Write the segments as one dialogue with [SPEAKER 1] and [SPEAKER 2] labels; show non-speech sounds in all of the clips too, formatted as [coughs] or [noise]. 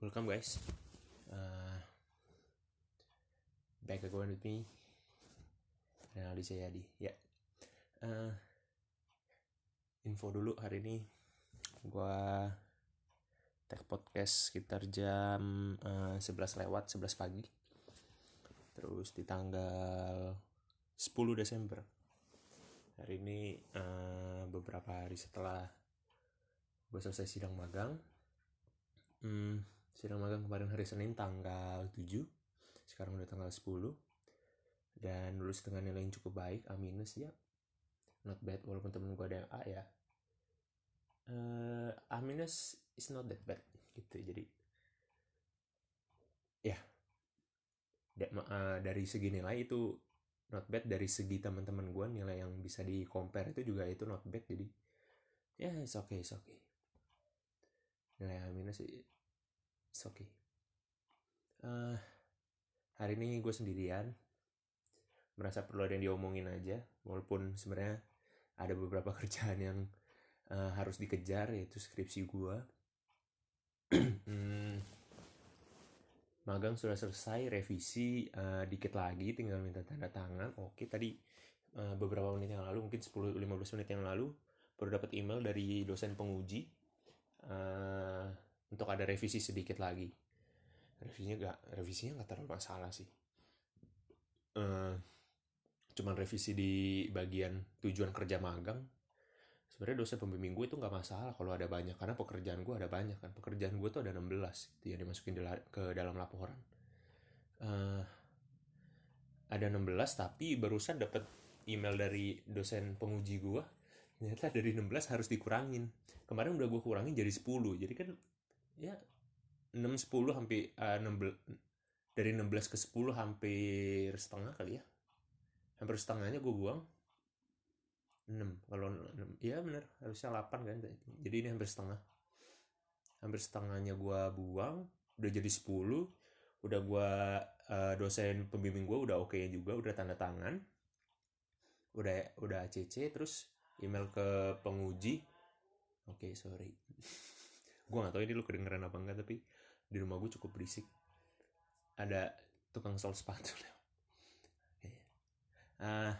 [SPEAKER 1] welcome guys. Uh, back again with me, Renaldi Sayadi. Ya, uh, info dulu hari ini, gua tag podcast sekitar jam uh, 11 lewat 11 pagi. Terus di tanggal 10 Desember. Hari ini uh, beberapa hari setelah gue selesai sidang magang. Hmm, sidang magang kemarin hari Senin tanggal 7 sekarang udah tanggal 10 dan lulus dengan nilai yang cukup baik A minus ya. Not bad walaupun temen gue ada yang A ya. Uh, A minus is not that bad gitu. Jadi ya. Da, uh, dari segi nilai itu not bad. Dari segi teman-teman gue nilai yang bisa di compare itu juga itu not bad. Jadi ya yeah, it's okay it's okay. Nilai A minus it's okay. Uh, hari ini gue sendirian. Merasa perlu ada yang diomongin aja walaupun sebenarnya ada beberapa [laughs] kerjaan yang uh, harus dikejar yaitu skripsi gue [clears throat] hmm, magang sudah selesai revisi uh, dikit lagi tinggal minta tanda tangan. Oke tadi uh, beberapa menit yang lalu mungkin 10-15 menit yang lalu baru dapat email dari dosen penguji. Uh, untuk ada revisi sedikit lagi. Revisinya gak revisinya nggak terlalu masalah sih. Uh, cuman revisi di bagian tujuan kerja magang sebenarnya dosen pembimbing gue itu nggak masalah kalau ada banyak karena pekerjaan gue ada banyak kan. Pekerjaan gue tuh ada 16 itu yang dimasukin ke dalam laporan. Uh, ada 16 tapi barusan dapat email dari dosen penguji gue ternyata dari 16 harus dikurangin. Kemarin udah gue kurangin jadi 10 jadi kan ya 6 10 hampir uh, 16 dari 16 ke 10 hampir setengah kali ya. Hampir setengahnya gue buang. 6 kalau 6 ya bener harusnya 8 kan jadi ini hampir setengah. Hampir setengahnya gue buang udah jadi 10 udah gue uh, dosen pembimbing gue udah oke okay juga udah tanda tangan. Udah udah ACC terus email ke penguji. Oke okay, sorry [laughs] gue gak tahu ini lu kedengeran apa enggak tapi di rumah gue cukup berisik. Ada tukang sol sepatu. Okay. [laughs] uh,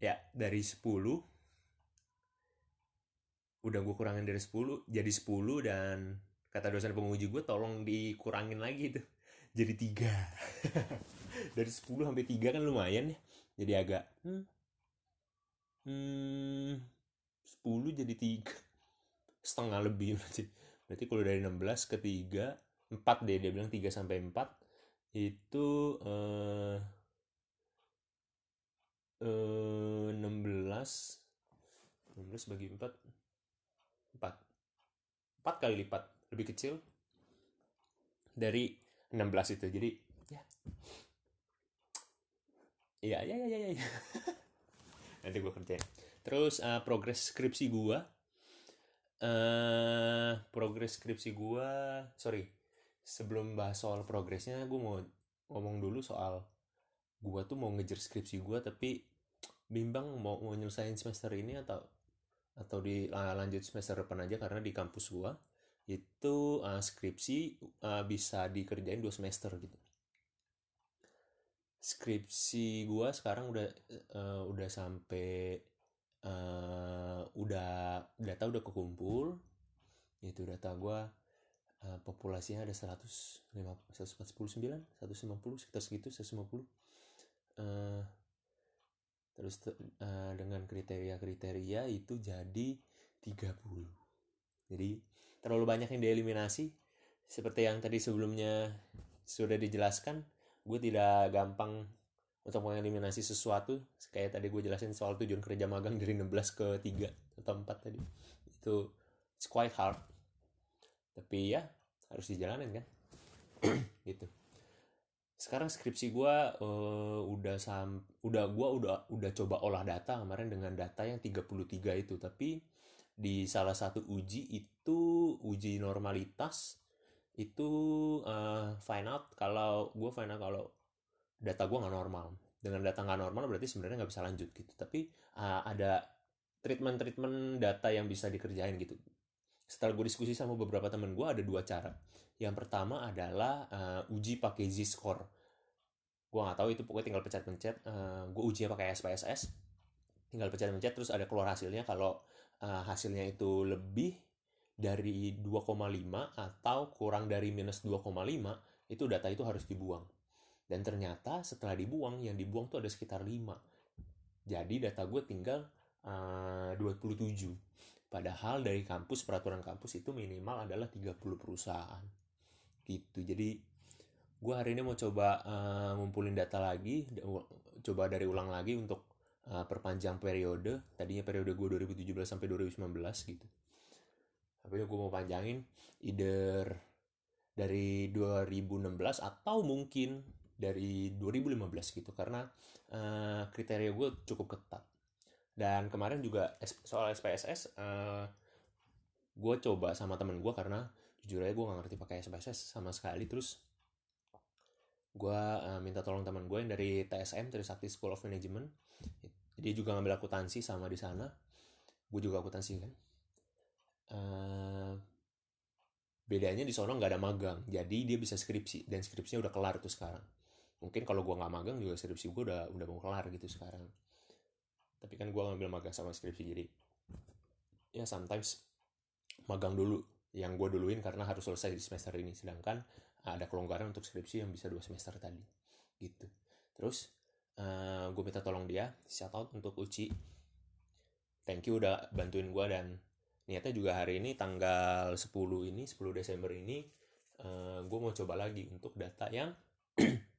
[SPEAKER 1] ya dari 10 udah gue kurangin dari 10 jadi 10 dan kata dosen penguji gue tolong dikurangin lagi tuh [laughs] jadi tiga. [laughs] Dari 10 sampai 3 kan lumayan ya. Jadi agak hmm, hmm 10 jadi 3 [laughs] setengah lebih berarti. Berarti kalau dari 16 ke 3 4 deh. Dia bilang 3 sampai 4 itu eh, eh 16 16 bagi 4 4 4 kali lipat. Lebih kecil dari 16 itu. Jadi ya. Iya iya iya iya ya. [laughs] nanti gue kerjain terus uh, progres skripsi gue uh, progres skripsi gue sorry sebelum bahas soal progresnya gue mau ngomong dulu soal gue tuh mau ngejar skripsi gue tapi bimbang mau mau nyelesain semester ini atau atau di lanjut semester depan aja karena di kampus gue itu uh, skripsi uh, bisa dikerjain dua semester gitu. Skripsi gue sekarang udah uh, udah sampai uh, udah data udah kekumpul. Itu data gue uh, populasinya ada 149 150 sekitar segitu 150 uh, terus uh, dengan kriteria-kriteria itu jadi 30 jadi terlalu banyak yang dieliminasi. Seperti yang tadi sebelumnya sudah dijelaskan gue tidak gampang untuk mengeliminasi sesuatu kayak tadi gue jelasin soal tujuan kerja magang dari 16 ke 3 atau 4 tadi. Itu it's quite hard. Tapi ya harus dijalanin kan? [clears throat] Gitu. Sekarang skripsi gue uh, udah sam udah gue udah udah coba olah data kemarin dengan data yang 33 itu. Tapi di salah satu uji itu uji normalitas itu uh, find out kalau gue find out kalau data gue nggak normal. Dengan data nggak normal berarti sebenarnya nggak bisa lanjut gitu. Tapi uh, ada treatment treatment data yang bisa dikerjain gitu. Setelah gue diskusi sama beberapa temen gue ada dua cara. Yang pertama adalah uh, uji pakai z-score. Gue nggak tahu itu pokoknya tinggal pencet-pencet. Uh, gue ujinya pakai SPSS tinggal pencet-pencet terus ada keluar hasilnya. Kalau uh, hasilnya itu lebih dari 2,5 atau kurang dari minus 2,5 itu data itu harus dibuang dan ternyata setelah dibuang yang dibuang tuh ada sekitar 5 jadi data gue tinggal uh, 27 padahal dari kampus peraturan kampus itu minimal adalah 30 perusahaan. Gitu. Jadi gue hari ini mau coba uh, ngumpulin data lagi coba dari ulang lagi untuk uh, perpanjang periode. Tadinya periode gue 2017 sampai 2019 gitu. Tapi gue mau panjangin either dari 2016 atau mungkin dari 2015 gitu karena uh, kriteria gue cukup ketat. Dan kemarin juga soal SPSS uh, gue coba sama temen gue karena jujur aja gue gak ngerti pakai SPSS sama sekali. Terus gue uh, minta tolong teman gue yang dari TSM Trisakti School of Management. Dia juga ngambil akuntansi sama di sana. Gue juga akuntansi kan. Uh, bedanya di sana nggak ada magang jadi dia bisa skripsi dan skripsinya udah kelar tuh sekarang mungkin kalau gue nggak magang juga skripsi gue udah udah mau kelar gitu sekarang. Tapi kan gue ngambil magang sama skripsi jadi ya sometimes magang dulu yang gue duluin karena harus selesai di semester ini. Sedangkan ada kelonggaran untuk skripsi yang bisa dua semester tadi gitu. Terus uh, eh, gue minta tolong dia shout out untuk Uci. Thank you udah bantuin gue dan niatnya juga hari ini tanggal 10 ini 10 Desember ini uh, eh, gue mau coba lagi untuk data yang [clears throat]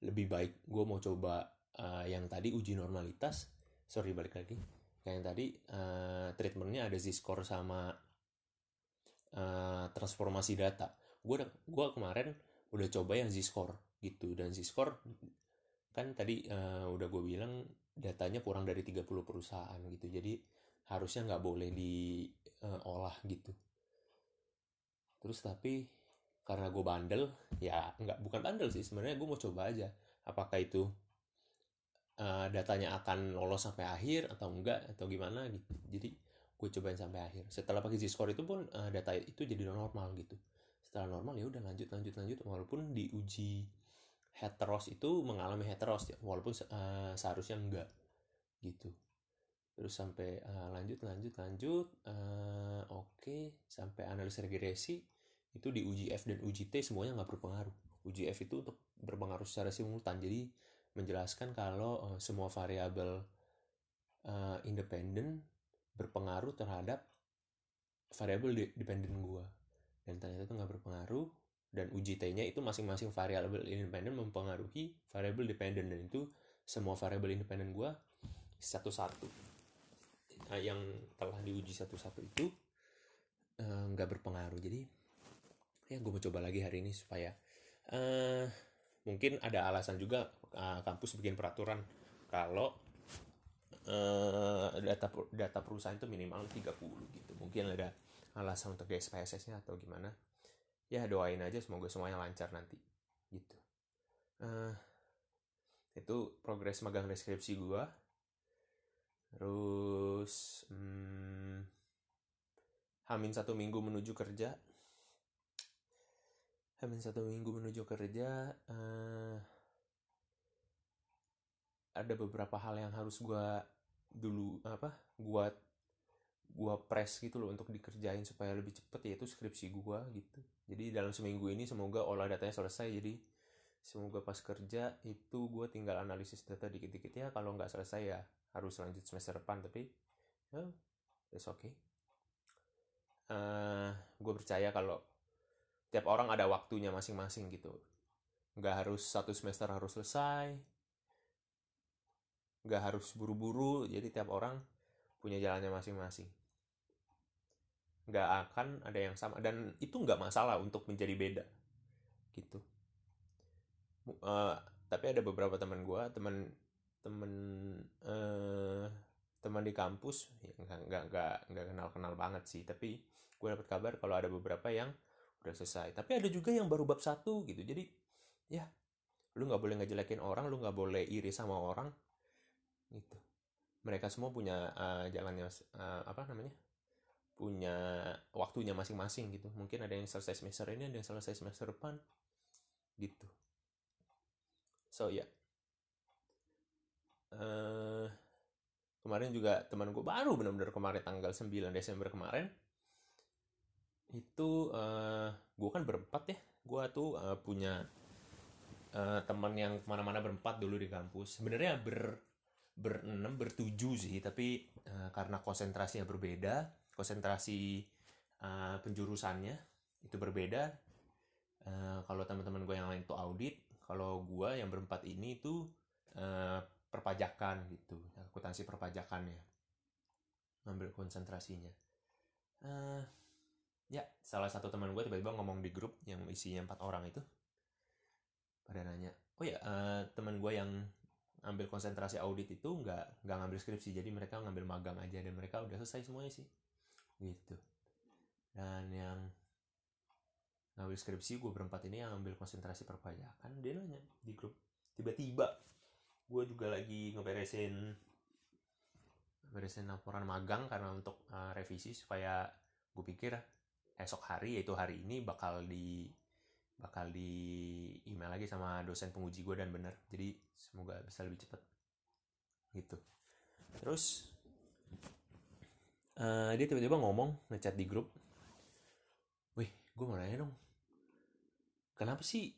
[SPEAKER 1] lebih baik gue mau coba uh, yang tadi uji normalitas. Sorry balik lagi. Kayak yang tadi uh, treatmentnya ada z-score sama uh, transformasi data. Gue gue kemarin udah coba yang z-score gitu. Dan z-score kan tadi uh, udah gue bilang datanya kurang dari 30 perusahaan gitu. Jadi harusnya nggak boleh diolah uh, gitu. Terus tapi karena gue bandel ya nggak bukan bandel sih sebenarnya gue mau coba aja. Apakah itu uh, datanya akan lolos sampai akhir atau enggak atau gimana gitu. Jadi gue cobain sampai akhir. Setelah pakai z-score itu pun uh, data itu jadi normal gitu. Setelah normal ya udah lanjut lanjut lanjut. Walaupun di uji heteros itu mengalami heteros ya. Walaupun uh, seharusnya enggak gitu. Terus sampai uh, lanjut lanjut lanjut uh, oke. Okay. sampai analisa regresi itu di uji F dan uji T semuanya nggak berpengaruh. Uji F itu untuk berpengaruh secara simultan. Jadi menjelaskan kalau uh, semua variabel uh, independen berpengaruh terhadap variabel dependen gua. Dan ternyata itu nggak berpengaruh dan uji T-nya itu masing-masing variabel independen mempengaruhi variabel dependen dan itu semua variabel independen gue satu-satu. Nah, yang telah diuji satu-satu itu eh, nggak uh, berpengaruh. Jadi ya gue mau coba lagi hari ini supaya uh, mungkin ada alasan juga uh, kampus bikin peraturan kalau uh, data data perusahaan itu minimal 30 gitu. Mungkin ada alasan untuk SPSS nya atau gimana. Ya doain aja semoga semuanya lancar nanti gitu. Uh, itu progres magang deskripsi gua. Terus hmm, hamin satu minggu menuju kerja hamin satu minggu menuju kerja uh, ada beberapa hal yang harus gua dulu apa gua gua press gitu loh untuk dikerjain supaya lebih cepet yaitu skripsi gua gitu. Jadi dalam seminggu ini semoga olah datanya selesai. Jadi semoga pas kerja itu gue tinggal analisis data dikit-dikit ya. Kalau nggak selesai ya harus lanjut semester depan tapi ya it's okay. Uh, eh, gue percaya kalau tiap orang ada waktunya masing-masing gitu. Nggak harus satu semester harus selesai. Nggak harus buru-buru jadi tiap orang punya jalannya masing-masing. Nggak akan ada yang sama dan itu nggak masalah untuk menjadi beda gitu. Uh, tapi ada beberapa teman gue teman teman uh, teman di kampus ya nggak nggak nggak kenal kenal banget sih tapi gue dapat kabar kalau ada beberapa yang udah selesai. Tapi ada juga yang baru bab satu gitu. Jadi ya lu nggak boleh ngejelekin orang lu nggak boleh iri sama orang gitu. Mereka semua punya uh, jalannya uh, apa namanya punya waktunya masing-masing gitu. Mungkin ada yang selesai semester ini ada yang selesai semester depan gitu. So ya. Yeah. uh, kemarin juga teman gue baru benar-benar kemarin tanggal 9 Desember kemarin itu uh, gue kan berempat ya. Gue tuh uh, punya uh, teman yang ke mana-mana berempat dulu di kampus. Sebenarnya ber berenam bertujuh sih. Tapi uh, karena konsentrasinya berbeda konsentrasi uh, penjurusannya itu berbeda. Uh, kalau teman-teman gue yang lain itu audit kalau gue yang berempat ini itu uh, perpajakan gitu akuntansi perpajakannya. Ngambil konsentrasinya. Uh, ya salah satu teman gue tiba-tiba ngomong di grup yang isinya empat orang itu. Pada nanya oh ya uh, teman gue yang ambil konsentrasi audit itu nggak nggak ngambil skripsi jadi mereka ngambil magang aja dan mereka udah selesai semuanya sih. Gitu. Dan yang ngambil skripsi gue berempat ini yang ambil konsentrasi perpajakan dia nanya di grup. Tiba-tiba gue juga lagi ngeberesin beresin laporan magang karena untuk uh, revisi supaya gue pikir esok hari yaitu hari ini bakal di bakal di email lagi sama dosen penguji gue dan bener. Jadi semoga bisa lebih cepat gitu. Terus uh, dia tiba-tiba ngomong ngechat di grup. Wih gue mau nanya dong. Kenapa sih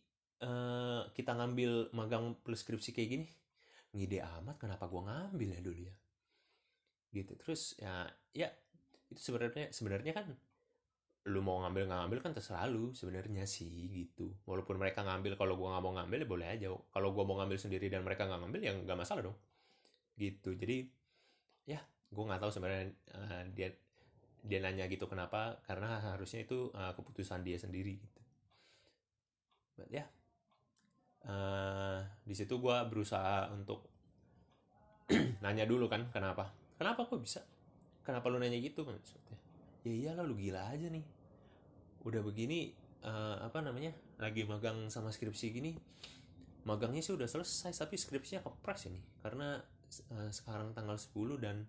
[SPEAKER 1] uh, kita ngambil magang plus skripsi kayak gini? Ngide amat kenapa gue ngambil ya dulu ya? Gitu. Terus ya ya itu sebenarnya sebenarnya kan lu mau ngambil nggak ngambil kan terserah lu sebenarnya sih gitu. Walaupun mereka ngambil kalau gue nggak mau ngambil ya boleh aja. Kalau gue mau ngambil sendiri dan mereka nggak ngambil ya nggak masalah dong. Gitu. Jadi ya gue nggak tahu sebenarnya uh, dia dia nanya gitu kenapa karena harusnya itu uh, keputusan dia sendiri gitu. Ya. Yeah. uh, di situ gue berusaha untuk [clears throat] nanya dulu kan kenapa? Kenapa kok bisa? Kenapa lu nanya gitu? Maksudnya ya iyalah lu gila aja nih. Udah begini uh, apa namanya lagi magang sama skripsi gini magangnya sih udah selesai tapi skripsinya kepres ini. Karena uh, sekarang tanggal 10 dan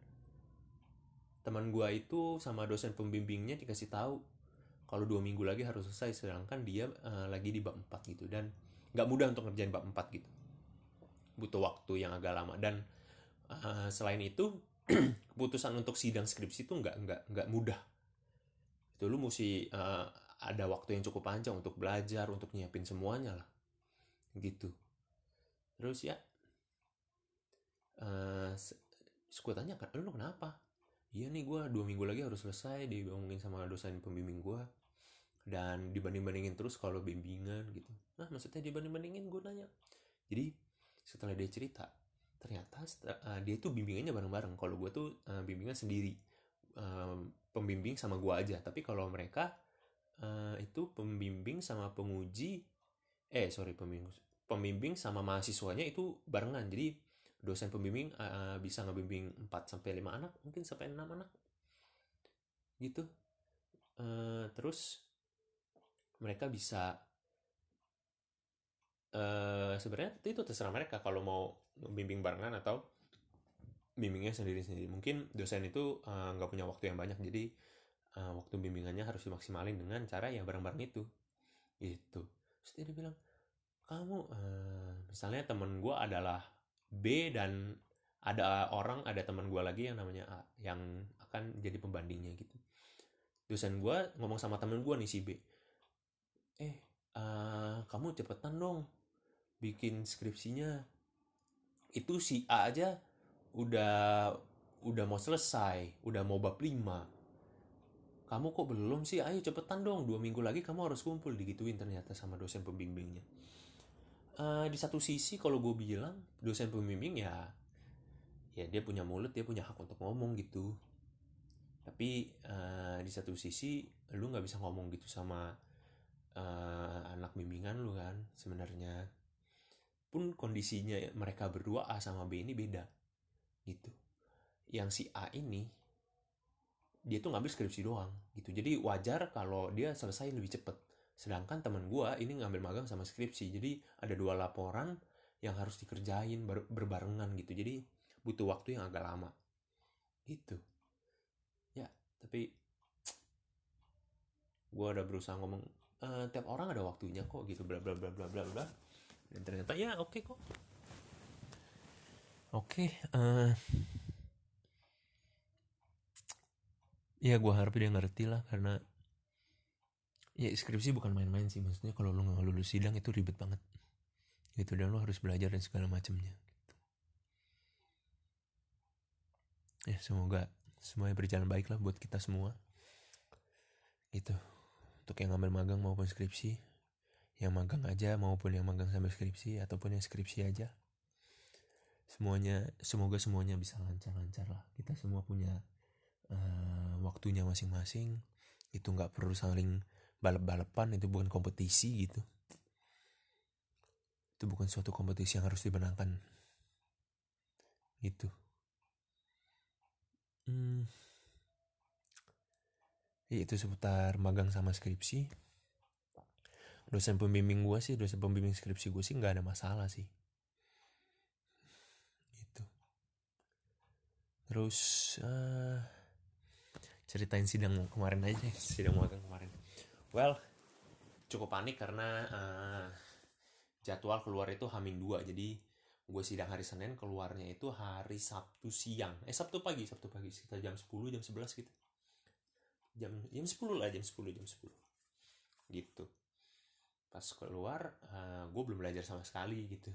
[SPEAKER 1] teman gua itu sama dosen pembimbingnya dikasih tahu kalau dua minggu lagi harus selesai sedangkan dia uh, lagi di bab 4 gitu. Dan nggak mudah untuk ngerjain bab 4 gitu. Butuh waktu yang agak lama. Dan uh, selain itu [clears throat] keputusan untuk sidang skripsi itu nggak nggak nggak mudah itu lu mesti uh, ada waktu yang cukup panjang untuk belajar untuk nyiapin semuanya lah. Gitu. Terus ya uh, gue tanya kan lu kenapa? Iya nih gue dua minggu lagi harus selesai dibangunin sama dosen pembimbing gue dan dibanding-bandingin terus kalau bimbingan gitu. Nah maksudnya dibanding-bandingin? Gue nanya. Jadi setelah dia cerita ternyata uh, dia tuh bimbingannya bareng-bareng. Kalau gue tuh uh, bimbingan sendiri. Um, pembimbing sama gue aja tapi kalau mereka uh, itu pembimbing sama penguji eh sorry pembimbing pembimbing sama mahasiswanya itu barengan jadi dosen pembimbing uh, bisa ngebimbing 4 sampai 5 anak, mungkin sampai 6 anak. Gitu. Uh, terus mereka bisa uh, sebenarnya itu terserah mereka kalau mau bimbing barengan atau bimbingnya sendiri-sendiri. Mungkin dosen itu nggak uh, punya waktu yang banyak, jadi uh, waktu bimbingannya harus dimaksimalin dengan cara yang bareng-bareng itu. Gitu. Terus dia bilang, kamu uh, misalnya temen gue adalah B dan ada orang ada teman gue lagi yang namanya A yang akan jadi pembandingnya gitu dosen gue ngomong sama temen gue nih si B eh uh, kamu cepetan dong bikin skripsinya itu si A aja udah udah mau selesai udah mau bab 5 kamu kok belum sih? Ayo cepetan dong dua minggu lagi kamu harus kumpul digituin ternyata sama dosen pembimbingnya. Uh, di satu sisi kalau gue bilang dosen pembimbing ya ya dia punya mulut dia punya hak untuk ngomong gitu. Tapi uh, di satu sisi lu nggak bisa ngomong gitu sama uh, anak bimbingan lu kan sebenarnya. Pun kondisinya mereka berdua A sama B ini beda gitu yang si A ini dia tuh ngambil skripsi doang gitu jadi wajar kalau dia selesai lebih cepet Sedangkan teman gue ini ngambil magang sama skripsi. Jadi ada dua laporan yang harus dikerjain ber berbarengan gitu. Jadi butuh waktu yang agak lama. Gitu. Ya, tapi gue udah berusaha ngomong e, tiap orang ada waktunya kok gitu bla bla bla bla bla bla dan ternyata ya oke okay kok oke okay, uh, ya gue harap dia ngerti lah karena ya skripsi bukan main-main sih maksudnya kalau lu nggak lulus sidang itu ribet banget. Gitu dan lu harus belajar dan segala macamnya gitu. ya semoga semuanya berjalan baik lah buat kita semua. Gitu untuk yang ngambil magang maupun skripsi yang magang aja maupun yang magang sambil skripsi ataupun yang skripsi aja semuanya semoga semuanya bisa lancar-lancar lah. Kita semua punya uh, waktunya masing-masing. Itu nggak perlu saling balap-balapan itu bukan kompetisi gitu. Itu bukan suatu kompetisi yang harus dibenangkan gitu. Hmm. Ya, itu seputar magang sama skripsi. Dosen pembimbing gue sih dosen pembimbing skripsi gue sih nggak ada masalah sih gitu terus uh, ceritain sidang kemarin aja. [laughs] Sidang magang kemarin. Well cukup panik karena uh, jadwal keluar itu hamin dua jadi gue sidang hari Senin keluarnya itu hari Sabtu siang. Eh Sabtu pagi Sabtu pagi. Sekitar jam 10 jam 11 gitu. Jam jam 10 lah jam 10 jam 10 gitu. Pas keluar uh, gue belum belajar sama sekali gitu.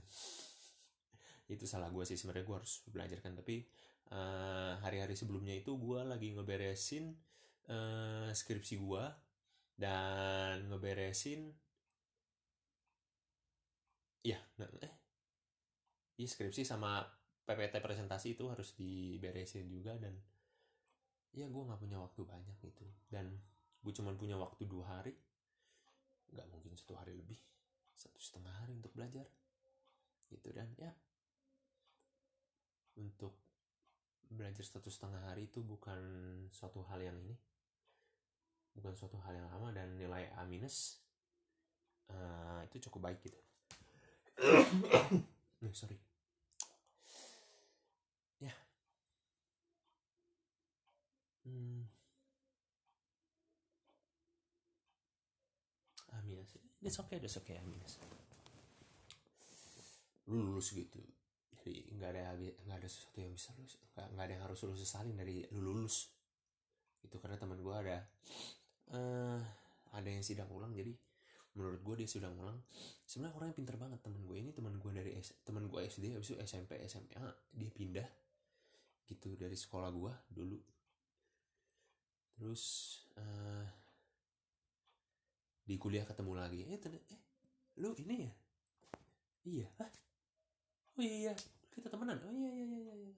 [SPEAKER 1] [laughs] Itu salah gue sih. Sebenarnya gue harus belajar kan tapi eh, hari-hari sebelumnya itu gue lagi ngeberesin uh, skripsi gue dan ngeberesin ya eh ya skripsi sama PPT presentasi itu harus diberesin juga dan ya gue nggak punya waktu banyak gitu dan gue cuma punya waktu dua hari nggak mungkin satu hari lebih satu setengah hari untuk belajar gitu dan ya untuk belajar satu setengah hari itu bukan suatu hal yang ini. Bukan suatu hal yang lama dan nilai A minus uh, itu cukup baik gitu. No, [coughs] sorry. Ya. Hmm. A minus. It's okay it's okay A minus. Lu lulus gitu jadi nggak ada nggak ada sesuatu yang bisa lulus nggak, ada yang harus lulus sesalin dari lu lulus. Itu karena teman gue ada uh, ada yang sidang ulang. Jadi menurut gue dia sidang ulang. Sebenarnya orangnya pinter banget teman gue ini teman gue dari teman gue SD habis itu SMP SMA dia pindah gitu dari sekolah gue dulu. Terus uh, di kuliah ketemu lagi. Eh eh lu ini ya? Iya Hah? Oh iya, iya. Kita temenan? Oh iya iya iya iya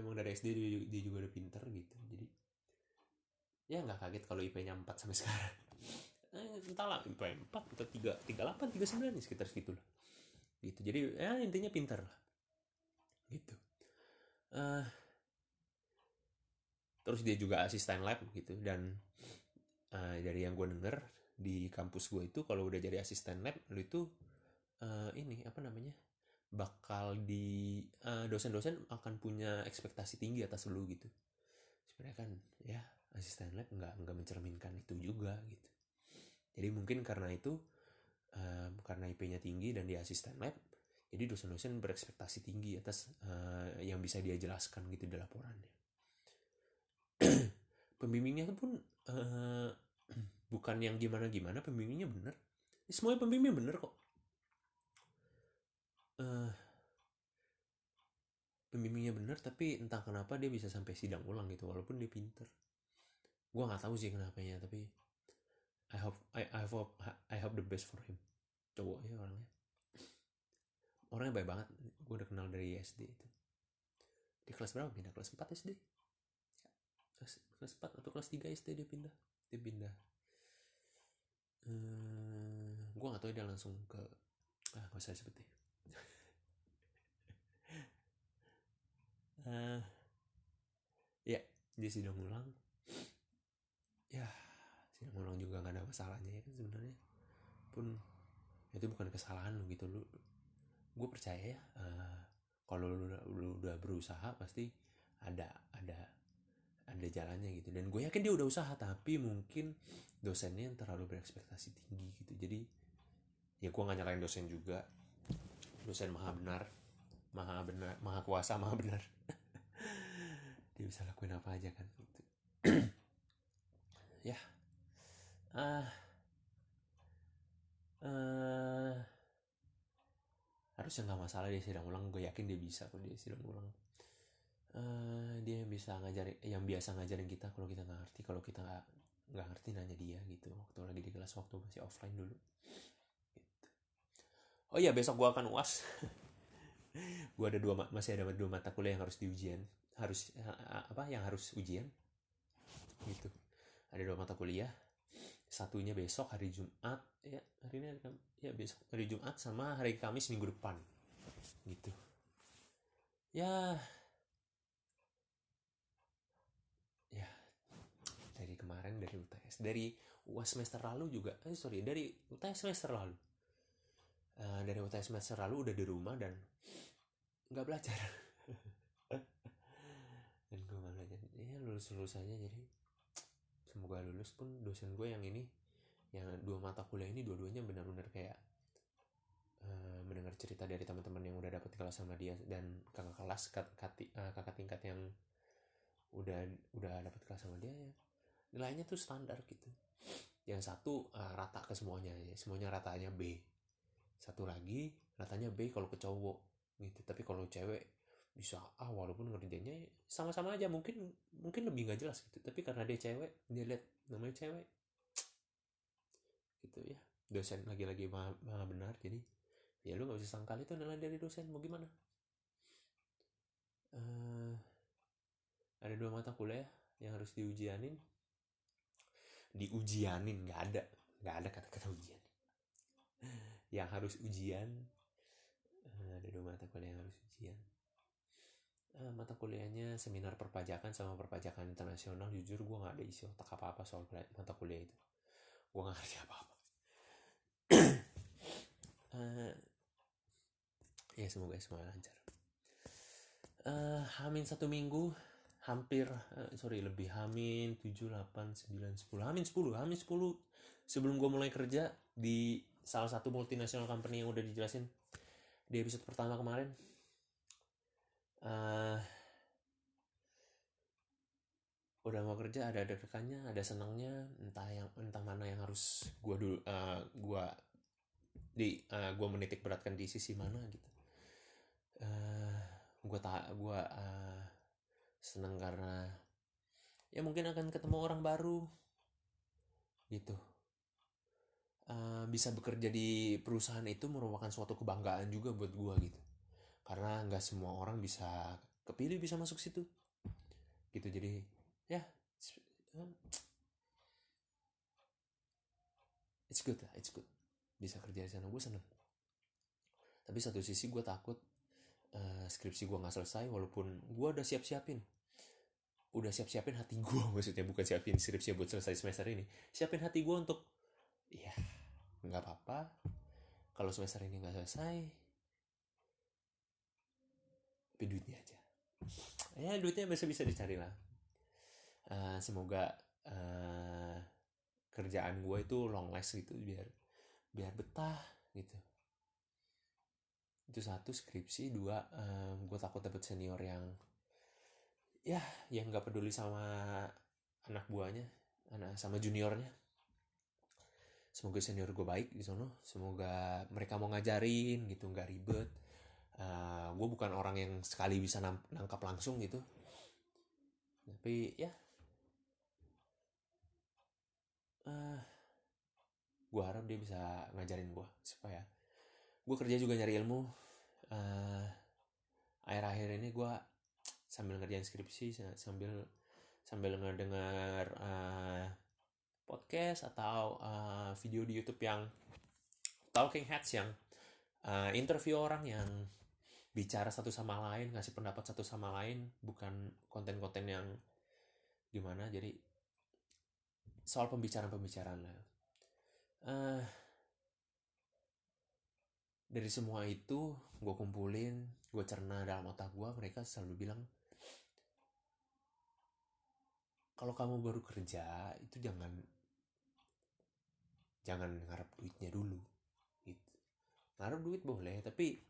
[SPEAKER 1] memang dari SD dia, dia juga udah pinter gitu jadi ya nggak kaget kalau IP-nya 4 sampai sekarang. [laughs] Eh, entah lah IP 4 atau 3 38 39 nih sekitar segitu lah. Gitu jadi ya intinya pinter lah. Gitu. Uh, terus dia juga asisten lab gitu dan uh, dari yang gue denger di kampus gue itu kalau udah jadi asisten lab lu itu uh, ini apa namanya bakal di dosen dosen-dosen akan punya ekspektasi tinggi atas lu gitu. Sebenarnya kan ya asisten lab nggak nggak mencerminkan itu juga gitu. Jadi mungkin karena itu uh, karena IP-nya tinggi dan dia asisten lab jadi dosen-dosen berekspektasi tinggi atas uh, yang bisa dia jelaskan gitu di laporannya. [clears throat] Pembimbingnya pun uh, [clears throat] bukan yang gimana-gimana pembimbingnya bener. Semuanya pembimbing bener kok uh, pembimbingnya bener tapi entah kenapa dia bisa sampai sidang ulang gitu walaupun dia pinter. Gue nggak tahu sih kenapa ya tapi I hope I, I hope I hope the best for him. Cowok ya orangnya. Orangnya baik banget. Gue udah kenal dari SD itu. Di kelas berapa pindah? Kelas 4 SD kelas kelas 4 atau kelas 3 SD dia pindah. Dia pindah. Hmm, gue gak tahu dia langsung ke ah gak usah sebut uh, ya dia sidang ulang. Ya sidang ulang juga nggak ada masalahnya ya kan sebenarnya. Pun itu bukan kesalahan lu gitu lu gue percaya ya uh, kalau lu, lu udah berusaha pasti ada ada ada jalannya gitu. Dan gue yakin dia udah usaha tapi mungkin dosennya yang terlalu berekspektasi tinggi gitu. Jadi ya gue nggak nyalain dosen juga. Dosen maha benar maha benar maha kuasa maha benar. [laughs] Dia bisa lakuin apa aja kan gitu. [clears throat] Ya. Ah. Uh, harusnya nggak masalah dia sidang ulang gue yakin dia bisa kok dia sidang ulang. Uh, dia yang bisa ngajarin yang biasa ngajarin kita kalau kita nggak ngerti kalau kita nggak nggak ngerti nanya dia gitu. Waktu lagi di kelas waktu masih offline dulu. Gitu. oh iya besok gue akan uas [laughs] [laughs] gue ada dua masih ada dua mata kuliah yang harus diujian. Harus apa yang harus ujian. Gitu. Ada dua mata kuliah. Satunya besok hari Jumat ya hari ini hari ya besok hari Jumat sama hari Kamis minggu depan. Gitu. Ya. Ya. Dari kemarin dari UTS dari UAS semester lalu juga eh sorry dari UTS semester lalu uh, dari UTS semester lalu udah di rumah dan nggak belajar. Dan gue belajar. Ya lulus lulus aja jadi semoga lulus pun dosen gue yang ini yang dua mata kuliah ini dua-duanya benar-benar kayak uh, mendengar cerita dari teman-teman yang udah dapet kelas sama dia dan kakak kelas kakak, uh, kakak tingkat yang udah udah dapet kelas sama dia ya. Nilainya tuh standar gitu. Yang satu uh, rata ke semuanya ya. Semuanya ratanya B satu lagi ratanya B kalau ke cowok gitu. Tapi kalau cewek bisa A walaupun ngerjainnya sama-sama aja mungkin mungkin lebih nggak jelas gitu. Tapi karena dia cewek dia lihat namanya cewek. Gitu ya. Dosen lagi-lagi maha benar jadi ya lu nggak bisa sangkal itu nilai dari dosen mau gimana? Uh, ada dua mata kuliah yang harus diujianin. Diujianin nggak ada. Nggak ada kata-kata ujian yang harus ujian. Uh, ada dua mata kuliah yang harus ujian. Uh, mata kuliahnya seminar perpajakan sama perpajakan internasional. Jujur gue nggak ada isi otak apa apa soal mata kuliah itu. Gue nggak ngerti apa apa uh, ya semoga semua lancar. Uh, hamin satu minggu hampir uh, sorry lebih hamin 7, 8, 9, 10 hamin 10 hamin 10 sebelum gue mulai kerja di salah satu multinasional company yang udah dijelasin di episode pertama kemarin. Uh, udah mau kerja ada rekannya ada senangnya entah yang entah mana yang harus gue dulu uh, gue di uh, gue menitik beratkan di sisi mana gitu. Uh, gue tak gue uh, seneng karena ya mungkin akan ketemu orang baru gitu uh, bisa bekerja di perusahaan itu merupakan suatu kebanggaan juga buat gue gitu. Karena nggak semua orang bisa kepilih bisa masuk situ. Gitu jadi ya it's good lah it's good. Bisa kerja di sana gue seneng. Tapi satu sisi gue takut uh, skripsi gue nggak selesai walaupun gue udah siap siapin udah siap siapin hati gue [laughs] maksudnya bukan siapin skripsi buat selesai semester ini. Siapin hati gue untuk ya nggak apa-apa. Kalau semester ini nggak selesai tapi duitnya aja. Ya duitnya bisa bisa dicari lah. Uh, semoga uh, kerjaan gue itu long last gitu biar biar betah gitu. Itu satu skripsi. Dua uh, gue takut dapet senior yang ya yang nggak peduli sama anak buahnya anak sama juniornya semoga senior gue baik di sono semoga mereka mau ngajarin gitu nggak ribet. Uh, eh, gue bukan orang yang sekali bisa nangkap langsung gitu. Tapi ya. Uh, eh, gue harap dia bisa ngajarin gue supaya gue kerja juga nyari ilmu. Uh, akhir-akhir ini gue sambil ngerjain skripsi sambil sambil ngedengar uh, podcast atau uh, video di YouTube yang talking heads yang uh, interview orang yang bicara satu sama lain ngasih pendapat satu sama lain bukan konten-konten yang gimana. Jadi soal pembicaraan-pembicaraan lah. Uh, dari semua itu gue kumpulin gue cerna dalam otak gue mereka selalu bilang kalau kamu baru kerja itu jangan jangan ngarep duitnya dulu gitu. Ngarep duit boleh tapi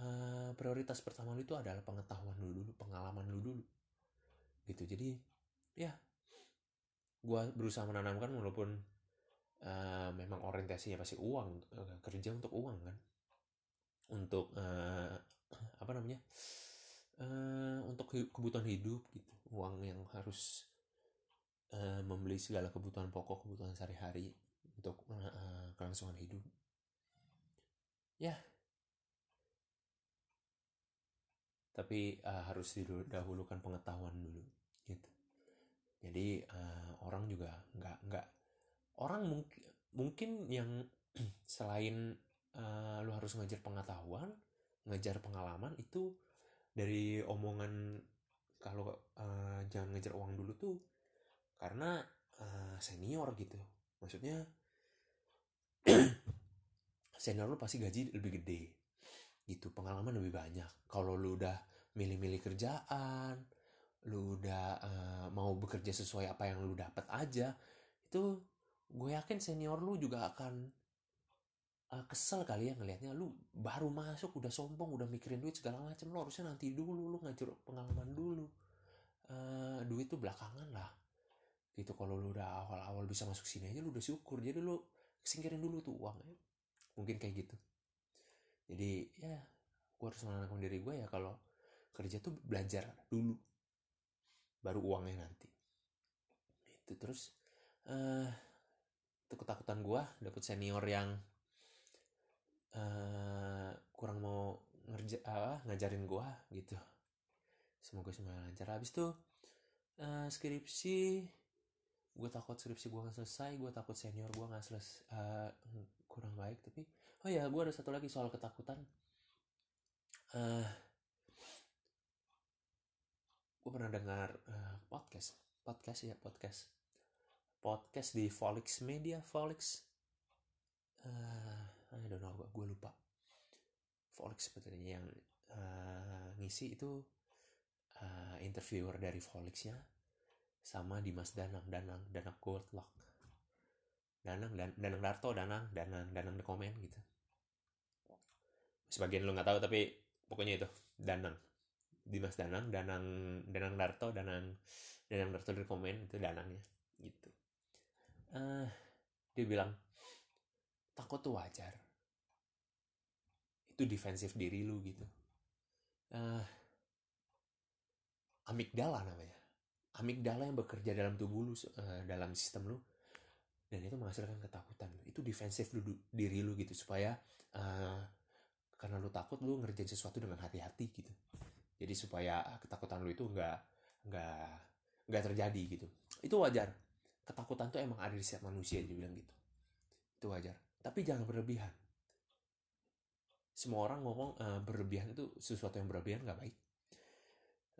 [SPEAKER 1] uh, prioritas pertama lu itu adalah pengetahuan lu dulu pengalaman lu dulu gitu. Jadi ya gue berusaha menanamkan walaupun uh, memang orientasinya pasti uang uh, kerja untuk uang kan. Untuk uh, apa namanya uh, untuk kebutuhan hidup gitu. Uang yang harus uh, membeli segala kebutuhan pokok kebutuhan sehari-hari untuk uh, kelangsungan hidup. Ya. Tapi uh, harus didahulukan pengetahuan dulu gitu. Jadi uh, orang juga nggak nggak orang mungkin mungkin yang [clears throat] selain uh, lu harus ngajar pengetahuan ngajar pengalaman itu dari omongan kalau uh, jangan ngejar uang dulu tuh karena uh, senior gitu. Maksudnya [clears throat] senior lu pasti gaji lebih gede. Gitu pengalaman lebih banyak. Kalau lu udah milih-milih kerjaan lu udah uh, mau bekerja sesuai apa yang lu dapat aja itu gue yakin senior lu juga akan uh, kesel kali ya ngelihatnya. Lu baru masuk udah sombong udah mikirin duit segala macam lu harusnya nanti dulu lu ngajar pengalaman dulu. Uh, duit tuh belakangan lah. Gitu kalau lu udah awal-awal bisa masuk sini aja lu udah syukur. Jadi lu singkirin dulu tuh uang ya. mungkin kayak gitu. Jadi ya gue harus menanamkan diri gue ya kalau kerja tuh belajar dulu. Baru uangnya nanti. Itu terus uh, itu ketakutan gue dapet senior yang uh, kurang mau ngerja uh, ngajarin gue gitu. Semoga semuanya lancar. Habis tuh uh, skripsi gue takut skripsi gue gak selesai gue takut senior gue gak selesai uh, kurang baik tapi oh ya gue ada satu lagi soal ketakutan. Uh, gue pernah dengar uh, podcast podcast ya podcast podcast di Volix Media Volix uh, I don't know gue lupa. Volix sebenarnya yang uh, ngisi itu uh, interviewer dari Volixnya sama Dimas Danang Danang Danang Goldlock. Danang dan Danang Darto Danang Danang Danang the comment gitu. Sebagian lo nggak tahu tapi pokoknya itu Danang. Dimas Danang Danang Danang Darto Danang Danang Darto the comment itu Danangnya gitu. Uh, dia bilang takut tuh wajar. Itu defensif diri lu gitu. Uh, amigdala namanya amigdala yang bekerja dalam tubuh lu uh, dalam sistem lu. Dan itu menghasilkan ketakutan. Itu defensif lu diri lu gitu supaya uh, karena lu takut lu ngerjain sesuatu dengan hati-hati gitu. Jadi supaya ketakutan lu itu nggak nggak nggak terjadi gitu. Itu wajar. Ketakutan tuh emang ada di setiap manusia dia bilang gitu. Itu wajar. Tapi jangan berlebihan. Semua orang ngomong uh, berlebihan itu sesuatu yang berlebihan nggak baik.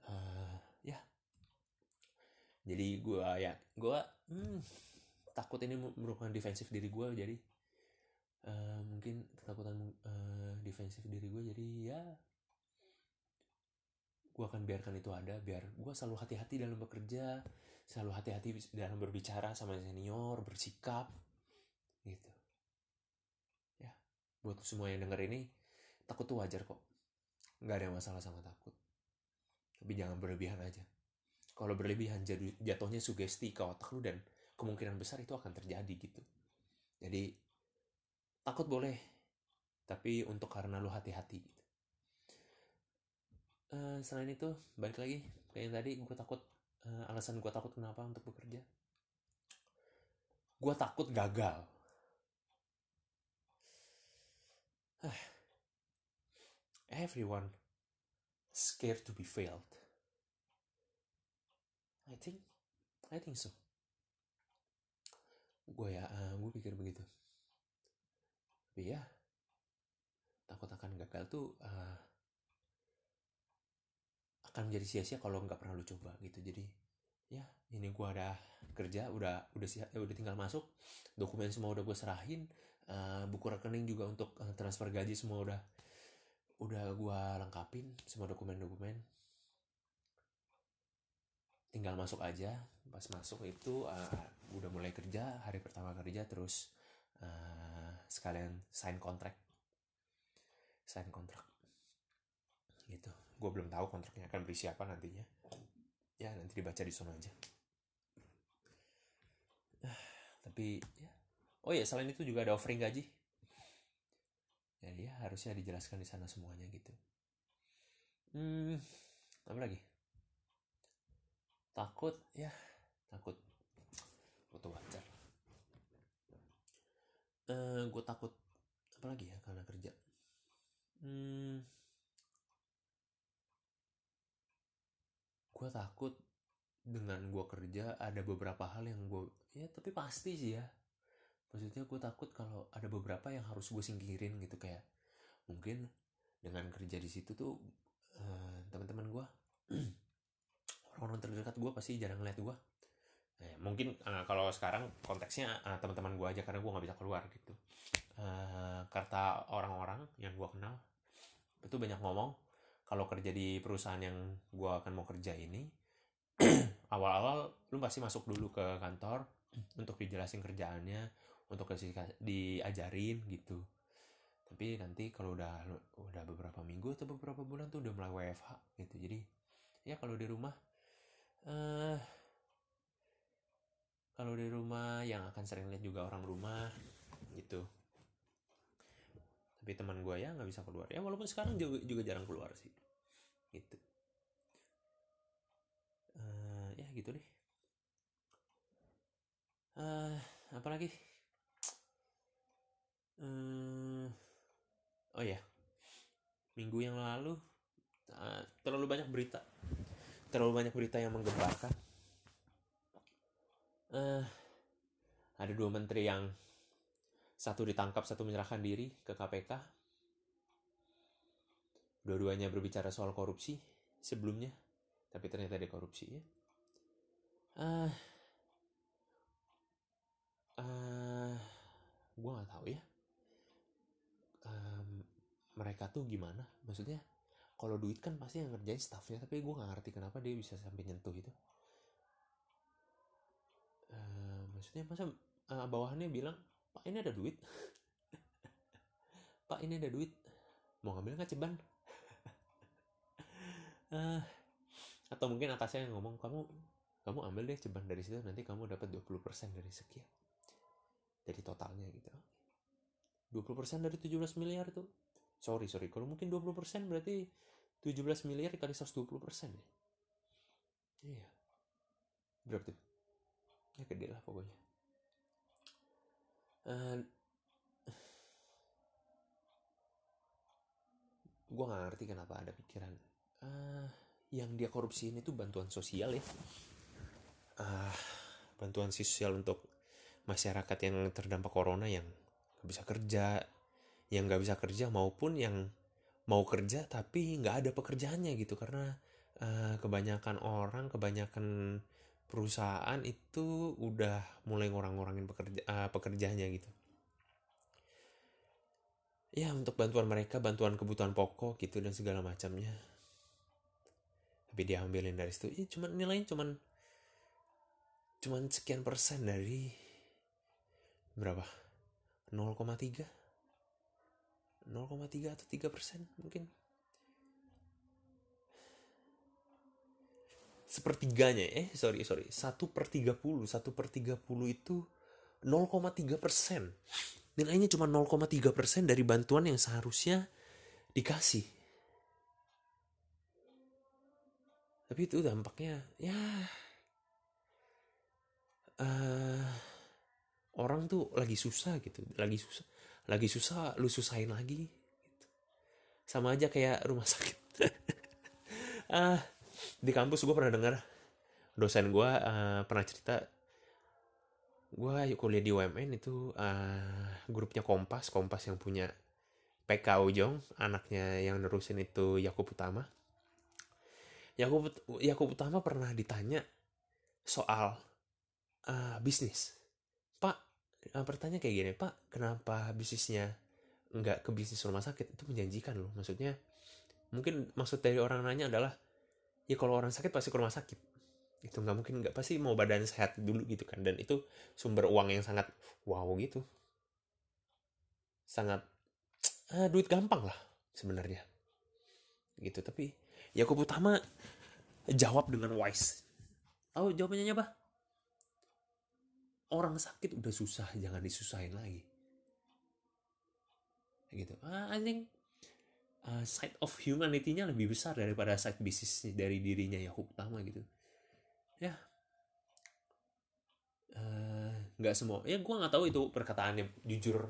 [SPEAKER 1] Uh, jadi gue ya gue hmm, takut ini merupakan defensif diri gue jadi uh, mungkin ketakutan uh, defensif diri gue jadi ya gue akan biarkan itu ada biar gue selalu hati-hati dalam bekerja selalu hati-hati dalam berbicara sama senior bersikap gitu. Ya buat semua yang denger ini takut tuh wajar kok. Nggak ada masalah sama takut. Tapi jangan berlebihan aja kalau berlebihan jatuhnya sugesti ke otak lu dan kemungkinan besar itu akan terjadi gitu. Jadi takut boleh tapi untuk karena lu hati-hati gitu. Uh, selain itu balik lagi kayak yang tadi gue takut uh, alasan gue takut kenapa untuk bekerja? Gue takut gagal. [sighs] Everyone scared to be failed I think I think so. Gue ya uh, gue pikir begitu. Tapi ya takut akan gagal tuh uh, akan menjadi sia-sia kalau nggak pernah lu coba gitu. Jadi ya ini gue ada kerja udah udah siap, ya udah tinggal masuk dokumen semua udah gue serahin uh, buku rekening juga untuk uh, transfer gaji semua udah udah gue lengkapin semua dokumen-dokumen tinggal masuk aja. Pas masuk itu uh, udah mulai kerja hari pertama kerja terus uh, sekalian sign kontrak sign kontrak gitu. Gue belum tahu kontraknya akan berisi apa nantinya. Ya nanti dibaca di sana aja. Tapi ya. Oh ya selain itu juga ada offering gaji. Jadi ya harusnya dijelaskan di sana semuanya gitu. Hmm apa lagi takut? Ya. Takut. Foto wajar uh, gue takut apa lagi ya karena kerja? Hmm, gue takut dengan gue kerja ada beberapa hal yang gue ya tapi pasti sih ya. Maksudnya gue takut kalau ada beberapa yang harus gue singkirin gitu kayak mungkin dengan kerja di situ tuh uh, teman-teman gue [clears throat] orang-orang terdekat gue pasti jarang ngeliat gue eh, mungkin uh, kalau sekarang konteksnya uh, teman-teman gue aja karena gue nggak bisa keluar gitu. Uh, kata orang-orang yang gue kenal itu banyak ngomong kalau kerja di perusahaan yang gue akan mau kerja ini [clears throat] awal-awal lu pasti masuk dulu ke kantor untuk dijelasin kerjaannya untuk diajarin gitu. Tapi nanti kalau udah udah beberapa minggu atau beberapa bulan tuh udah mulai WFH gitu. Jadi ya kalau di rumah uh, kalau di rumah yang akan sering lihat juga orang rumah gitu. Tapi teman gue ya nggak bisa keluar. Ya walaupun sekarang juga, juga jarang keluar sih gitu. Uh, ya gitu deh. Uh, apa lagi uh, oh ya minggu yang lalu uh, terlalu banyak berita terlalu banyak berita yang menggemparkan. Uh, ada dua menteri yang satu ditangkap, satu menyerahkan diri ke KPK. Dua-duanya berbicara soal korupsi sebelumnya, tapi ternyata ada korupsi ya. Uh, uh, gue nggak tahu ya. Um, mereka tuh gimana? Maksudnya kalau duit kan pasti yang ngerjain staffnya tapi gue nggak ngerti kenapa dia bisa sampai nyentuh itu. Uh, maksudnya masa uh, bawahannya bilang pak ini ada duit. [laughs] Pak ini ada duit. Mau ngambil nggak ceban uh, [laughs] atau mungkin atasnya yang ngomong kamu kamu ambil deh ceban dari situ nanti kamu dapat 20% dari sekian dari totalnya gitu. 20% dari 17 miliar tuh. Sorry sorry kalau mungkin 20% berarti 17 miliar kali 120 persen ya. Iya. Berapa tuh. Ya gede lah pokoknya. Uh, gue gak ngerti kenapa ada pikiran uh, yang dia korupsi ini tuh bantuan sosial ya. Uh, bantuan sosial untuk masyarakat yang terdampak corona yang gak bisa kerja yang gak bisa kerja maupun yang mau kerja tapi nggak ada pekerjaannya gitu. Karena uh, kebanyakan orang kebanyakan perusahaan itu udah mulai ngurang-ngurangin pekerja uh, pekerjaannya gitu. Ya untuk bantuan mereka bantuan kebutuhan pokok gitu dan segala macamnya. Tapi diambilin dari situ ya cuman nilainya cuman cuman sekian persen dari berapa? 0,3 0,3 atau 3 persen mungkin. Sepertiganya eh sorry sorry. Satu per 30 satu per 30 itu 0,3 persen. Nilainya cuma 0,3 persen dari bantuan yang seharusnya dikasih. Tapi itu dampaknya ya uh, orang tuh lagi susah gitu lagi susah lagi susah lu susahin lagi gitu. sama aja kayak rumah sakit. [laughs] Ah di kampus gue pernah dengar dosen gue uh, pernah cerita gue kuliah di UMN itu uh, grupnya Kompas Kompas yang punya PK Ujong anaknya yang nerusin itu Yakub Utama. Yakub Yakub Utama pernah ditanya soal uh, bisnis pertanyaan kayak gini pak kenapa bisnisnya nggak ke bisnis rumah sakit? Itu menjanjikan loh. Maksudnya mungkin maksud dari orang nanya adalah ya kalau orang sakit pasti ke rumah sakit. Itu nggak mungkin nggak pasti mau badan sehat dulu gitu kan. Dan itu sumber uang yang sangat wow gitu. Sangat uh, duit gampang lah sebenarnya. Gitu. Tapi Yakub Utama jawab dengan wise. Tahu jawabannya apa orang sakit udah susah jangan disusahin lagi. Gitu. Uh, I think uh, side of humanity-nya lebih besar daripada side bisnis dari dirinya Yakub Utama gitu. Ya. Nggak uh, semua. Ya gue nggak tahu itu perkataannya jujur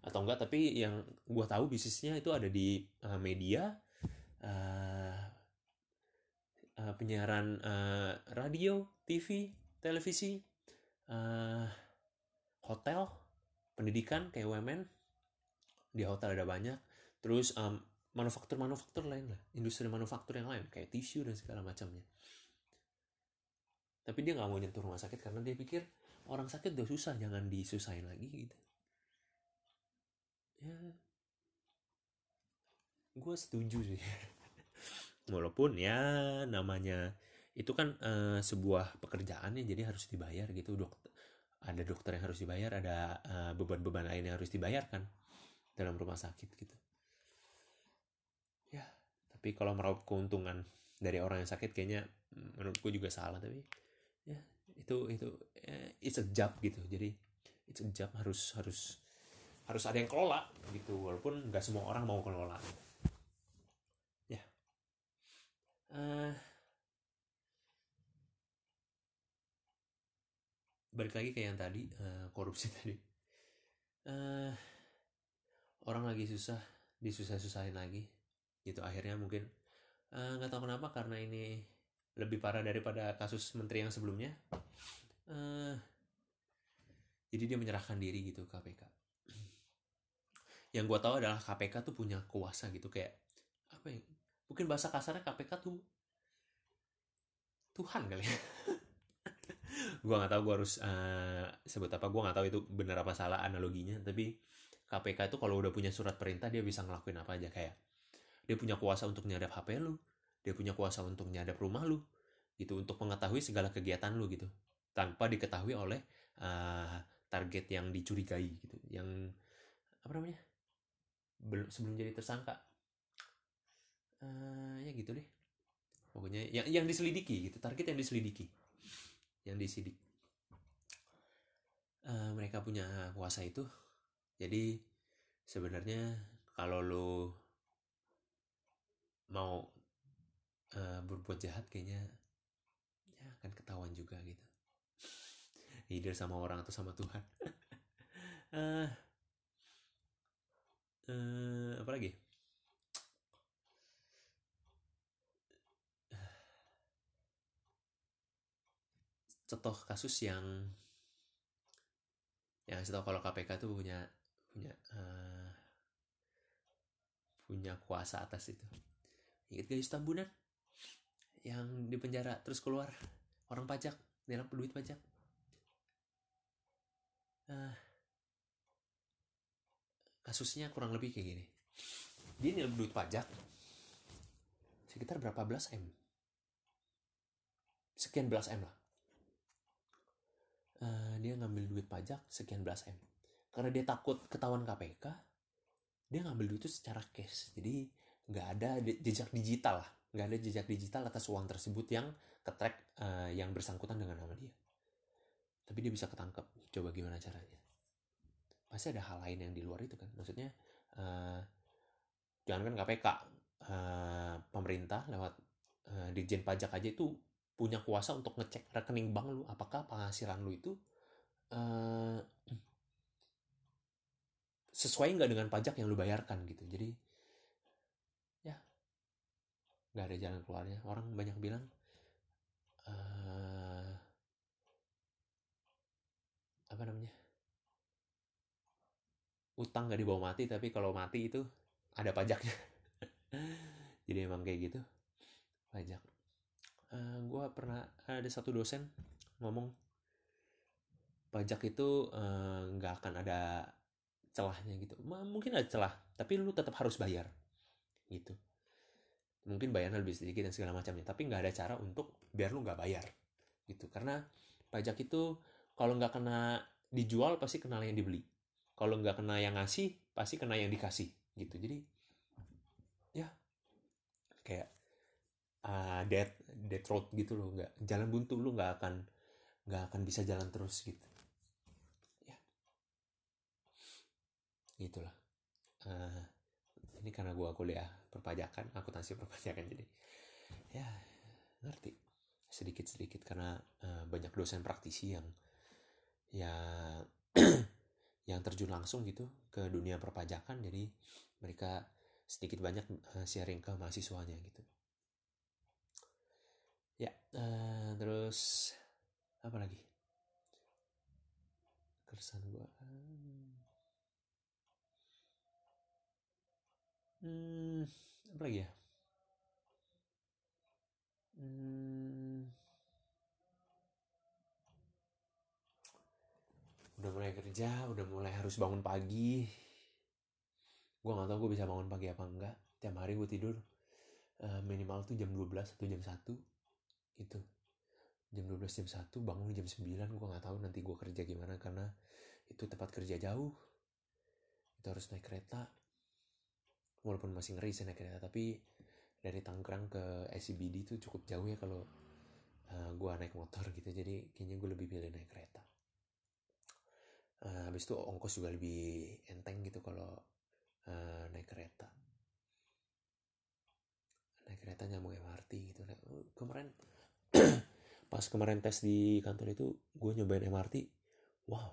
[SPEAKER 1] atau enggak tapi yang gue tahu bisnisnya itu ada di uh, media uh, uh, penyiaran uh, radio TV televisi uh, hotel pendidikan kayak women di hotel ada banyak. Terus um, manufaktur manufaktur lain lah. Industri manufaktur yang lain kayak tisu dan segala macamnya. Tapi dia nggak mau nyentuh rumah sakit karena dia pikir orang sakit udah susah jangan disusahin lagi gitu. Ya. Gue setuju sih. [laughs] Walaupun ya namanya itu kan uh, sebuah pekerjaan ya jadi harus dibayar gitu dokter ada dokter yang harus dibayar ada uh, beban-beban lain yang harus dibayarkan dalam rumah sakit gitu. Ya tapi kalau meraup keuntungan dari orang yang sakit kayaknya mm, menurutku juga salah tapi ya itu itu eh, it's a job gitu. Jadi it's a job harus harus harus ada yang kelola gitu walaupun nggak semua orang mau kelola. Ya. Uh, balik lagi kayak yang tadi uh, korupsi [laughs] tadi. Uh, orang lagi susah disusah-susahin lagi. Gitu akhirnya mungkin nggak uh, tahu kenapa karena ini lebih parah daripada kasus menteri yang sebelumnya. Uh, jadi dia menyerahkan diri gitu KPK yang gue tahu adalah KPK tuh punya kuasa gitu kayak apa ya mungkin bahasa kasarnya KPK tuh Tuhan kali ya [laughs] gue nggak tahu gue harus uh, sebut apa gue nggak tahu itu benar apa salah analoginya. Tapi KPK itu kalau udah punya surat perintah dia bisa ngelakuin apa aja. Kayak dia punya kuasa untuk nyadap HP lu dia punya kuasa untuk nyadap rumah lu gitu untuk mengetahui segala kegiatan lu gitu. Tanpa diketahui oleh uh, target yang dicurigai gitu. Yang apa namanya belum sebelum jadi tersangka. Uh, ya gitu deh. Pokoknya yang yang diselidiki gitu. Target yang diselidiki yang disidik uh, mereka punya kuasa itu. Jadi sebenarnya kalau lo mau uh, berbuat jahat kayaknya ya akan ketahuan juga gitu. Either sama orang atau sama Tuhan. Uh, [laughs] uh, apa lagi contoh kasus yang yang saya tahu kalau KPK tuh punya punya uh, punya kuasa atas itu. Ingat guys Tambunan? Yang di penjara terus keluar orang pajak dalam duit pajak. Uh, kasusnya kurang lebih kayak gini. Dia nilai duit pajak sekitar berapa belas m? Sekian belas m lah uh, dia ngambil duit pajak sekian belas m. Karena dia takut ketahuan KPK dia ngambil duit itu secara cash. Jadi nggak ada jejak digital lah. Nggak ada jejak digital atas uang tersebut yang ketrack uh, yang bersangkutan dengan nama dia. Tapi dia bisa ketangkep. Coba gimana caranya? Pasti ada hal lain yang di luar itu kan. Maksudnya uh, jangan kan KPK uh, pemerintah lewat uh, Dirjen Pajak aja itu punya kuasa untuk ngecek rekening bank lu apakah penghasilan lu itu uh, sesuai nggak dengan pajak yang lu bayarkan gitu. Jadi ya nggak ada jalan keluarnya. Orang banyak bilang uh, apa namanya utang nggak dibawa mati tapi kalau mati itu ada pajaknya. [laughs] Jadi emang kayak gitu pajak uh, eh, gue pernah ada satu dosen ngomong pajak itu eh, nggak uh, akan ada celahnya gitu. Mungkin ada celah tapi lu tetap harus bayar gitu. Mungkin bayarnya lebih sedikit dan segala macamnya tapi nggak ada cara untuk biar lu nggak bayar gitu. Karena pajak itu kalau nggak kena dijual pasti kena yang dibeli. Kalau nggak kena yang ngasih pasti kena yang dikasih gitu. Jadi ya kayak uh, dead dead road gitu loh nggak jalan buntu lu nggak akan nggak akan bisa jalan terus gitu. Ya. Gitulah uh, ini karena gua kuliah perpajakan akuntansi perpajakan jadi ya ngerti. Sedikit sedikit karena uh, banyak dosen praktisi yang yang [clears throat] yang terjun langsung gitu ke dunia perpajakan jadi mereka sedikit banyak sharing ke mahasiswanya gitu ya uh, terus apa lagi? Keresahan gua. Hmm apa lagi ya? Hmm, udah mulai kerja udah mulai harus bangun pagi. Gue nggak tahu gue bisa bangun pagi apa enggak. Tiap hari gue tidur uh, minimal tuh jam 12 atau jam 1 gitu. Jam 12 jam 1 bangun jam 9 gue nggak tahu nanti gue kerja gimana karena itu tempat kerja jauh. Itu harus naik kereta. Walaupun masih ngeri sih naik kereta tapi dari Tangerang ke SCBD itu cukup jauh ya kalau uh, gue naik motor gitu. Jadi kayaknya gue lebih pilih naik kereta. Uh, habis itu ongkos juga lebih enteng gitu kalau uh, naik kereta. Naik kereta nyambung MRT gitu. Uh, kemarin [clears throat] pas kemarin tes di kantor itu gue nyobain MRT wow.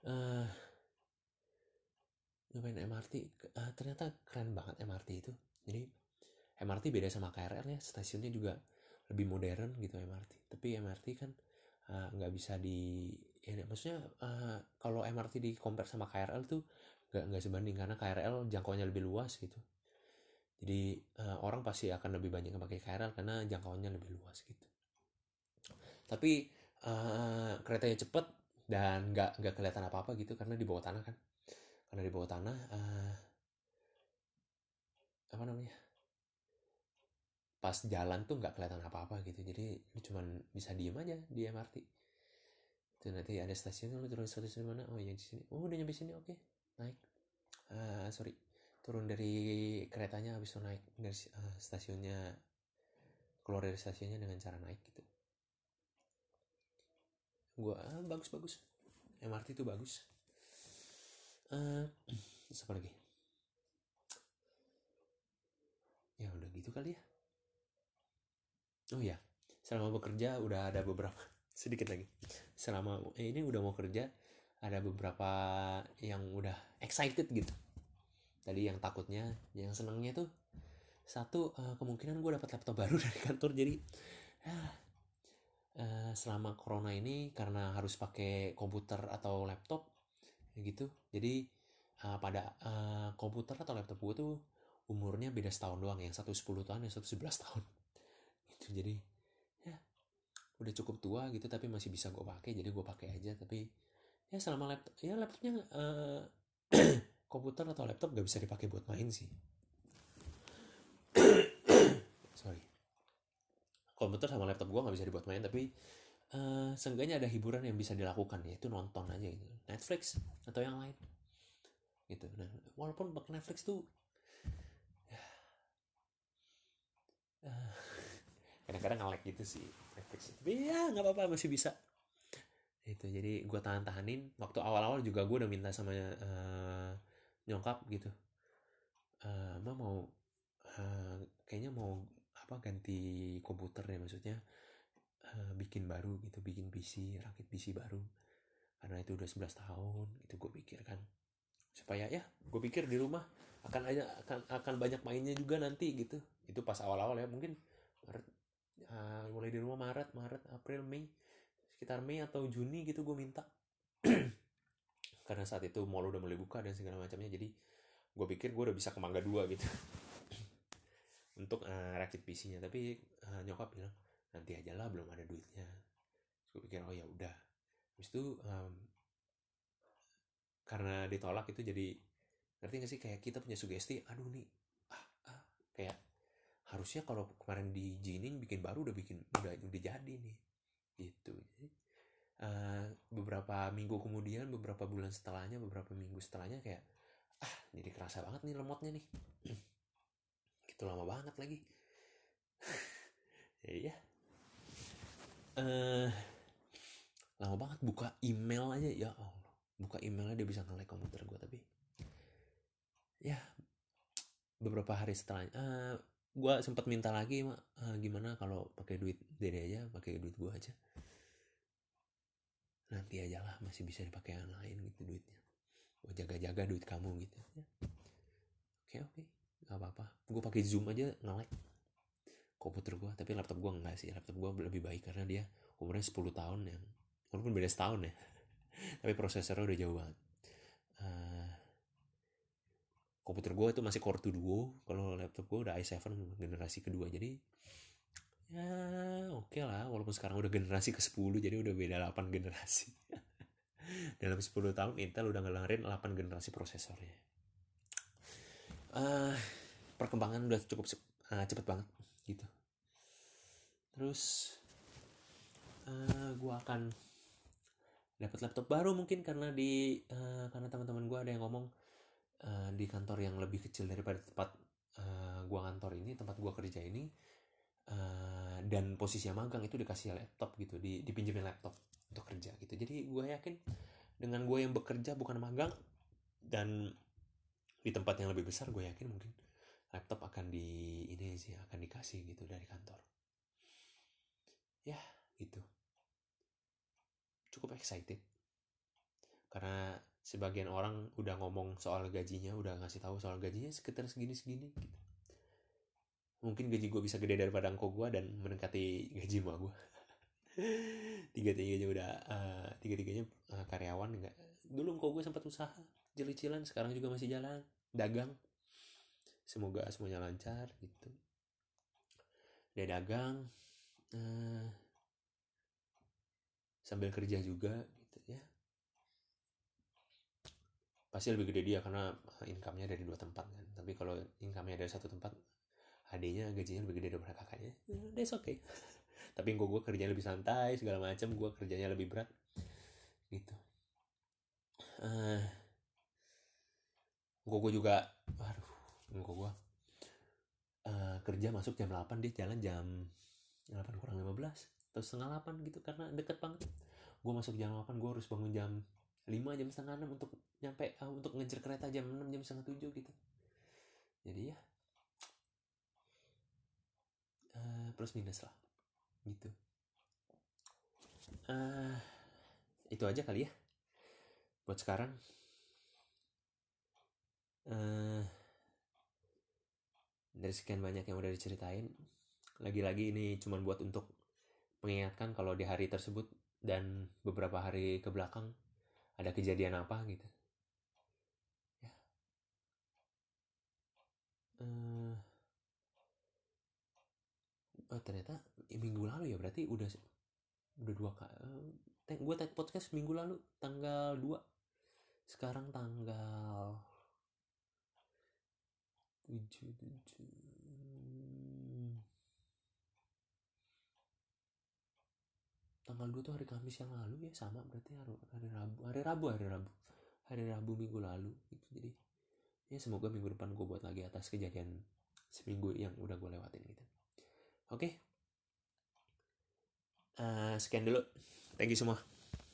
[SPEAKER 1] Uh, [clears throat] nyobain MRT uh, ternyata keren banget MRT itu. Jadi MRT beda sama KRL ya. Stasiunnya juga lebih modern gitu MRT tapi MRT kan Eh, nggak uh, bisa di ya maksudnya uh, kalau MRT di compare sama KRL tuh nggak nggak sebanding. Karena KRL jangkauannya lebih luas gitu jadi uh, orang pasti akan lebih banyak pakai KRL karena jangkauannya lebih luas gitu. Tapi uh, keretanya cepet dan nggak nggak kelihatan apa apa gitu karena di bawah tanah kan. Karena di bawah tanah uh, apa namanya pas jalan tuh nggak kelihatan apa-apa gitu. Jadi lu cuman bisa diem aja di MRT itu nanti ada stasiun lu turun stasiun mana? Oh yang di sini. Oh udah nyampe sini oke. Okay. naik. Uh, sorry turun dari keretanya habis itu naik dari uh, stasiunnya keluar dari stasiunnya dengan cara naik gitu. Gua uh, bagus bagus. MRT itu bagus. Uh, apa lagi? Ya udah gitu kali ya. Oh ya selama bekerja udah ada beberapa [laughs] sedikit lagi. Selama eh, ini udah mau kerja ada beberapa yang udah excited gitu tadi yang takutnya yang senangnya tuh satu uh, kemungkinan gue dapat laptop baru [laughs] dari kantor jadi uh, selama corona ini karena harus pakai komputer atau laptop gitu. Jadi uh, pada uh, komputer atau laptop gue tuh umurnya beda setahun doang yang satu 10 tahun yang satu 11 tahun. [laughs] Gitu jadi ya udah cukup tua gitu tapi masih bisa gue pakai jadi gue pakai aja tapi ya selama laptop ya laptopnya uh, [clears throat] komputer atau laptop gak bisa dipakai buat main sih. [coughs] Sorry. Komputer sama laptop gue gak bisa dibuat main tapi uh, seenggaknya ada hiburan yang bisa dilakukan yaitu nonton aja gitu. Netflix atau yang lain. Gitu. Nah walaupun pakai Netflix tuh uh, [sighs] kadang-kadang nge gitu sih Netflix. Tapi ya nggak apa-apa masih bisa. Itu jadi gue tahan-tahanin. Waktu awal-awal juga gue udah minta sama uh, nyokap gitu. Uh, mau uh, kayaknya mau apa ganti komputer ya maksudnya uh, bikin baru gitu bikin PC rakit PC baru. Karena itu udah 11 tahun itu gue pikir kan. Supaya ya gue pikir di rumah akan aja akan akan banyak mainnya juga nanti gitu. Itu pas awal-awal ya mungkin uh, mulai di rumah Maret Maret April Mei sekitar Mei atau Juni gitu gue minta [clears throat] karena saat itu mall udah mulai buka dan segala macamnya jadi gue pikir gue udah bisa ke Mangga dua gitu. [laughs] Untuk uh, rakit PC-nya tapi uh, nyokap bilang nanti aja lah belum ada duitnya. Gue pikir oh ya udah. Habis itu um, karena ditolak itu jadi ngerti gak sih kayak kita punya sugesti aduh nih ah, ah kayak harusnya kalau kemarin diizinin bikin baru udah bikin udah udah jadi nih. Gitu. Jadi uh, beberapa minggu kemudian beberapa bulan setelahnya beberapa minggu setelahnya kayak ah jadi kerasa banget nih lemotnya nih. [clears throat] Gitu lama banget lagi. [laughs] Ya iya. Uh, lama banget buka email aja ya Allah. Buka emailnya dia bisa nge komputer gue tapi ya beberapa hari setelahnya uh, gue sempat minta lagi mak uh, gimana kalau pakai duit dede aja pakai duit gue aja nanti aja lah masih bisa dipakai yang lain gitu duitnya. Gue jaga-jaga duit kamu gitu. Ya. oke oke. Nggak apa-apa. Gue pakai zoom aja ngelek komputer gue tapi laptop gue enggak sih. Laptop gue lebih baik karena dia umurnya 10 tahun yang walaupun beda setahun ya. [laughs] Tapi prosesornya udah jauh banget. Uh, komputer gue itu masih Core 2 Duo. Kalau laptop gue udah i7 generasi kedua. Jadi ya walaupun sekarang udah generasi ke 10 jadi udah beda 8 generasi. [laughs] Dalam 10 tahun Intel udah ngelarin 8 generasi prosesornya. Uh, perkembangan udah cukup uh, cepet banget gitu. Terus uh, gue akan dapat laptop baru mungkin karena di uh, karena teman-teman gue ada yang ngomong uh, di kantor yang lebih kecil daripada tempat uh, gua kantor ini tempat gua kerja ini uh, dan posisinya magang itu dikasih laptop gitu di dipinjemin laptop untuk kerja gitu. Jadi gue yakin dengan gue yang bekerja bukan magang dan di tempat yang lebih besar gue yakin mungkin laptop akan di ini sih akan dikasih gitu dari kantor. Ya gitu. Cukup excited. Karena sebagian orang udah ngomong soal gajinya udah ngasih tahu soal gajinya sekitar segini segini gitu mungkin gaji gue bisa gede daripada angko gue dan mendekati gaji emak gue [laughs] tiga tiganya udah uh, tiga tiganya uh, karyawan enggak. Dulu angko gue sempat usaha jelicilan sekarang juga masih jalan dagang. Semoga semuanya lancar gitu. Dia dagang uh, sambil kerja juga pasti lebih gede dia karena income-nya dari dua tempat kan. Tapi kalau income-nya dari satu tempat adanya gajinya lebih gede daripada kakaknya. Hmm, that's okay. [laughs] Tapi gue gue kerjanya lebih santai segala macam gue kerjanya lebih berat. Gitu. Uh, gue juga aduh gue gue uh, kerja masuk jam 8 dia jalan jam 8 kurang 15 atau setengah 8 gitu karena deket banget. Gue masuk jam 8 gue harus bangun jam 5 jam setengah 6 untuk nyampe uh, untuk ngejar kereta jam 6 jam setengah 7 gitu. Jadi ya uh, plus minus lah gitu. Uh, itu aja kali ya buat sekarang. Uh, dari sekian banyak yang udah diceritain lagi-lagi ini cuma buat untuk mengingatkan kalau di hari tersebut dan beberapa hari ke belakang ada kejadian apa gitu. Ya oh, ternyata minggu lalu ya berarti udah udah dua kali uh, gue tag podcast minggu lalu tanggal 2 sekarang tanggal 7 7 tanggal 2 tuh hari Kamis yang lalu ya sama berarti hari, hari Rabu hari Rabu hari Rabu. Hari Rabu minggu lalu gitu. Jadi ya semoga minggu depan gue buat lagi atas kejadian seminggu yang udah gue lewatin gitu oke okay. uh, sekian dulu thank you semua